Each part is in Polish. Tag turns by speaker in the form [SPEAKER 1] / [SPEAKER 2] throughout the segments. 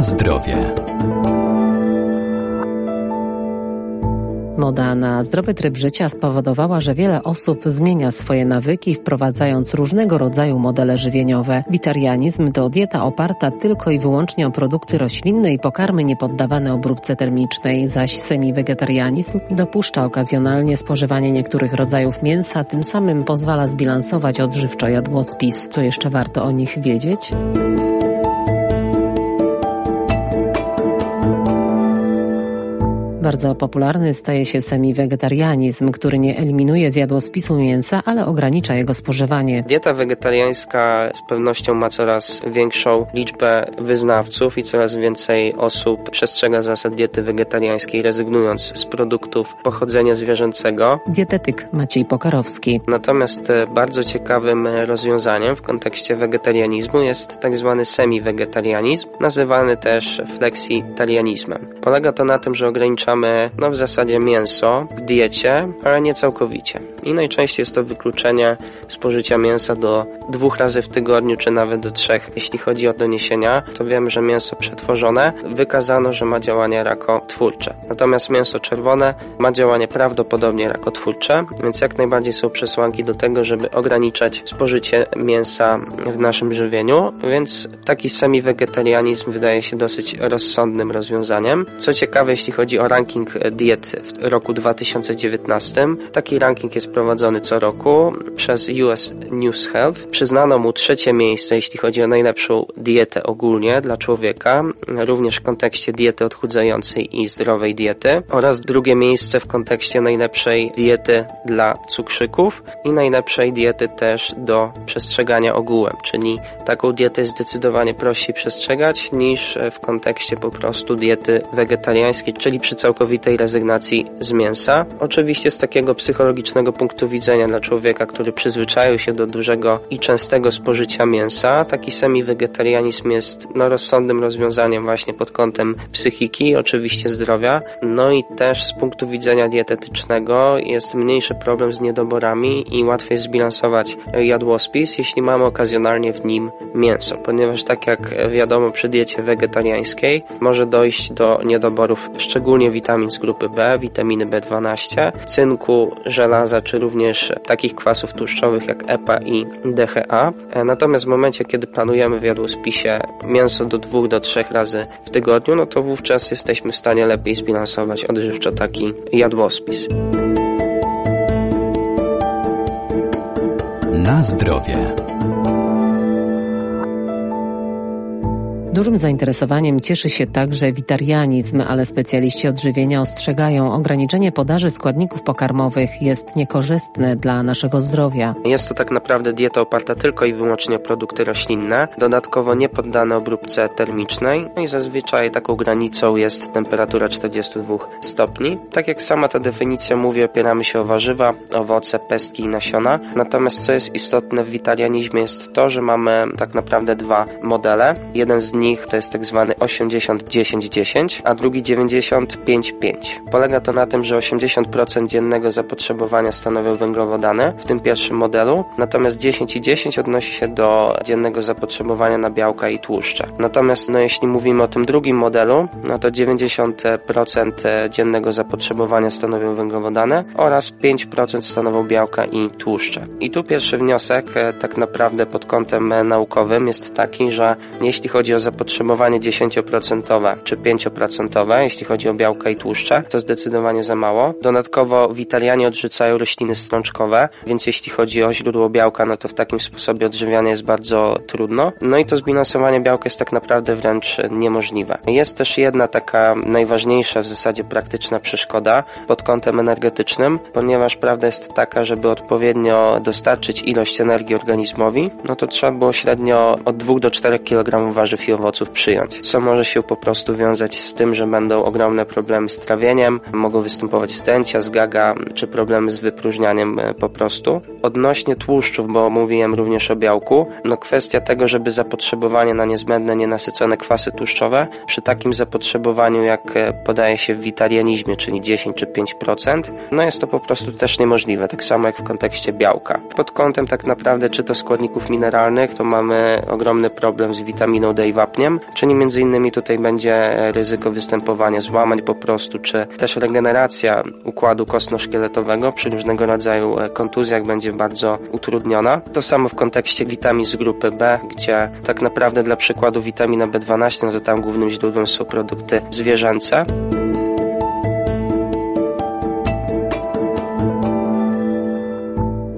[SPEAKER 1] Na zdrowie.
[SPEAKER 2] Moda na zdrowy tryb życia spowodowała, że wiele osób zmienia swoje nawyki, wprowadzając różnego rodzaju modele żywieniowe. Witarianizm to dieta oparta tylko i wyłącznie o produkty roślinne i pokarmy niepoddawane obróbce termicznej, zaś semi-wegetarianizm dopuszcza okazjonalnie spożywanie niektórych rodzajów mięsa, tym samym pozwala zbilansować odżywczo jadłospis. Co jeszcze warto o nich wiedzieć? Bardzo popularny staje się semi-wegetarianizm, który nie eliminuje z jadłospisu mięsa, ale ogranicza jego spożywanie.
[SPEAKER 3] Dieta wegetariańska z pewnością ma coraz większą liczbę wyznawców i coraz więcej osób przestrzega zasad diety wegetariańskiej, rezygnując z produktów pochodzenia zwierzęcego.
[SPEAKER 2] Dietetyk Maciej Pokarowski.
[SPEAKER 3] Natomiast e, bardzo ciekawym rozwiązaniem w kontekście wegetarianizmu jest tak zwany semi-wegetarianizm, nazywany też flexitarianizmem. Polega to na tym, że ogranicza mamy no w zasadzie mięso w diecie, ale nie całkowicie. I najczęściej jest to wykluczenie spożycia mięsa do dwóch razy w tygodniu, czy nawet do trzech. Jeśli chodzi o doniesienia, to wiemy, że mięso przetworzone wykazano, że ma działanie rakotwórcze. Natomiast mięso czerwone ma działanie prawdopodobnie rakotwórcze, więc jak najbardziej są przesłanki do tego, żeby ograniczać spożycie mięsa w naszym żywieniu, więc taki semi-wegetarianizm wydaje się dosyć rozsądnym rozwiązaniem. Co ciekawe, jeśli chodzi o ranking diet w roku 2019. Taki ranking jest prowadzony co roku przez US News Health. Przyznano mu trzecie miejsce, jeśli chodzi o najlepszą dietę ogólnie dla człowieka, również w kontekście diety odchudzającej i zdrowej diety oraz drugie miejsce w kontekście najlepszej diety dla cukrzyków i najlepszej diety też do przestrzegania ogółem, czyli taką dietę zdecydowanie prościej przestrzegać niż w kontekście po prostu diety wegetariańskiej, czyli przy całkowitej rezygnacji z mięsa. Oczywiście z takiego psychologicznego punktu widzenia dla człowieka, który przyzwyczaił się do dużego i częstego spożycia mięsa, taki semi-wegetarianizm jest no, rozsądnym rozwiązaniem właśnie pod kątem psychiki, oczywiście zdrowia, no i też z punktu widzenia dietetycznego jest mniejszy problem z niedoborami i łatwiej zbilansować jadłospis, jeśli mamy okazjonalnie w nim mięso, ponieważ tak jak wiadomo przy diecie wegetariańskiej może dojść do niedoborów szczególnie witamin z grupy B, witaminy B12, cynku, żelaza, czy również takich kwasów tłuszczowych jak EPA i DHA. Natomiast w momencie, kiedy planujemy w jadłospisie mięso do dwóch do trzech razy w tygodniu, no to wówczas jesteśmy w stanie lepiej zbilansować odżywczo taki jadłospis.
[SPEAKER 1] Na zdrowie.
[SPEAKER 2] Dużym zainteresowaniem cieszy się także witarianizm, ale specjaliści odżywienia ostrzegają, ograniczenie podaży składników pokarmowych jest niekorzystne dla naszego zdrowia.
[SPEAKER 3] Jest to tak naprawdę dieta oparta tylko i wyłącznie o produkty roślinne, dodatkowo nie poddane obróbce termicznej no i zazwyczaj taką granicą jest temperatura 42 stopni. Tak jak sama ta definicja mówi, opieramy się o warzywa, owoce, pestki i nasiona. Natomiast co jest istotne w witarianizmie jest to, że mamy tak naprawdę dwa modele. Jeden z nich to jest tak zwany 80-10-10, a drugi 95-5. Polega to na tym, że 80% dziennego zapotrzebowania stanowią węglowodany w tym pierwszym modelu, natomiast 10 i 10 odnosi się do dziennego zapotrzebowania na białka i tłuszcze. Natomiast no, jeśli mówimy o tym drugim modelu, no to 90% dziennego zapotrzebowania stanowią węglowodany oraz 5% stanowią białka i tłuszcze. I tu pierwszy wniosek e, tak naprawdę pod kątem e, naukowym jest taki, że jeśli chodzi o zapotrzebowanie 10% czy 5%, jeśli chodzi o białka i tłuszcze, to zdecydowanie za mało. Dodatkowo witalianie odrzucają rośliny strączkowe, więc jeśli chodzi o źródło białka, no to w takim sposobie odżywianie jest bardzo trudno. No i to zbilansowanie białka jest tak naprawdę wręcz niemożliwe. Jest też jedna taka najważniejsza w zasadzie praktyczna przeszkoda pod kątem energetycznym, ponieważ prawda jest taka, żeby odpowiednio dostarczyć ilość energii organizmowi, no to trzeba było średnio od 2 do 4 kg warzyw i owoców przyjąć, co może się po prostu wiązać z tym, że będą ogromne problemy z trawieniem, mogą występować zdęcia, zgaga czy problemy z wypróżnianiem e, po prostu. Odnośnie tłuszczów, bo mówiłem również o białku, no kwestia tego, żeby zapotrzebowanie na niezbędne, nienasycone kwasy tłuszczowe przy takim zapotrzebowaniu, jak e, podaje się w witarianizmie, czyli 10 czy 5%, no jest to po prostu też niemożliwe, tak samo jak w kontekście białka. Pod kątem tak naprawdę czy to składników mineralnych, to mamy ogromny problem z witaminą D i wapniem, czyli między innymi tutaj będzie e, ryzyko występowania złamań po prostu, czy też regeneracja układu kostno-szkieletowego przy różnego rodzaju e, kontuzjach będzie bardzo utrudniona. To samo w kontekście witamin z grupy B, gdzie tak naprawdę dla przykładu witamina B12, no to tam głównym źródłem są produkty zwierzęce.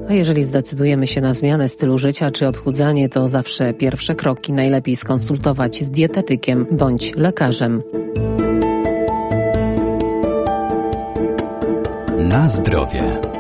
[SPEAKER 2] A jeżeli zdecydujemy się na zmianę stylu życia czy odchudzanie, to zawsze pierwsze kroki najlepiej skonsultować z dietetykiem bądź lekarzem.
[SPEAKER 1] Na zdrowie.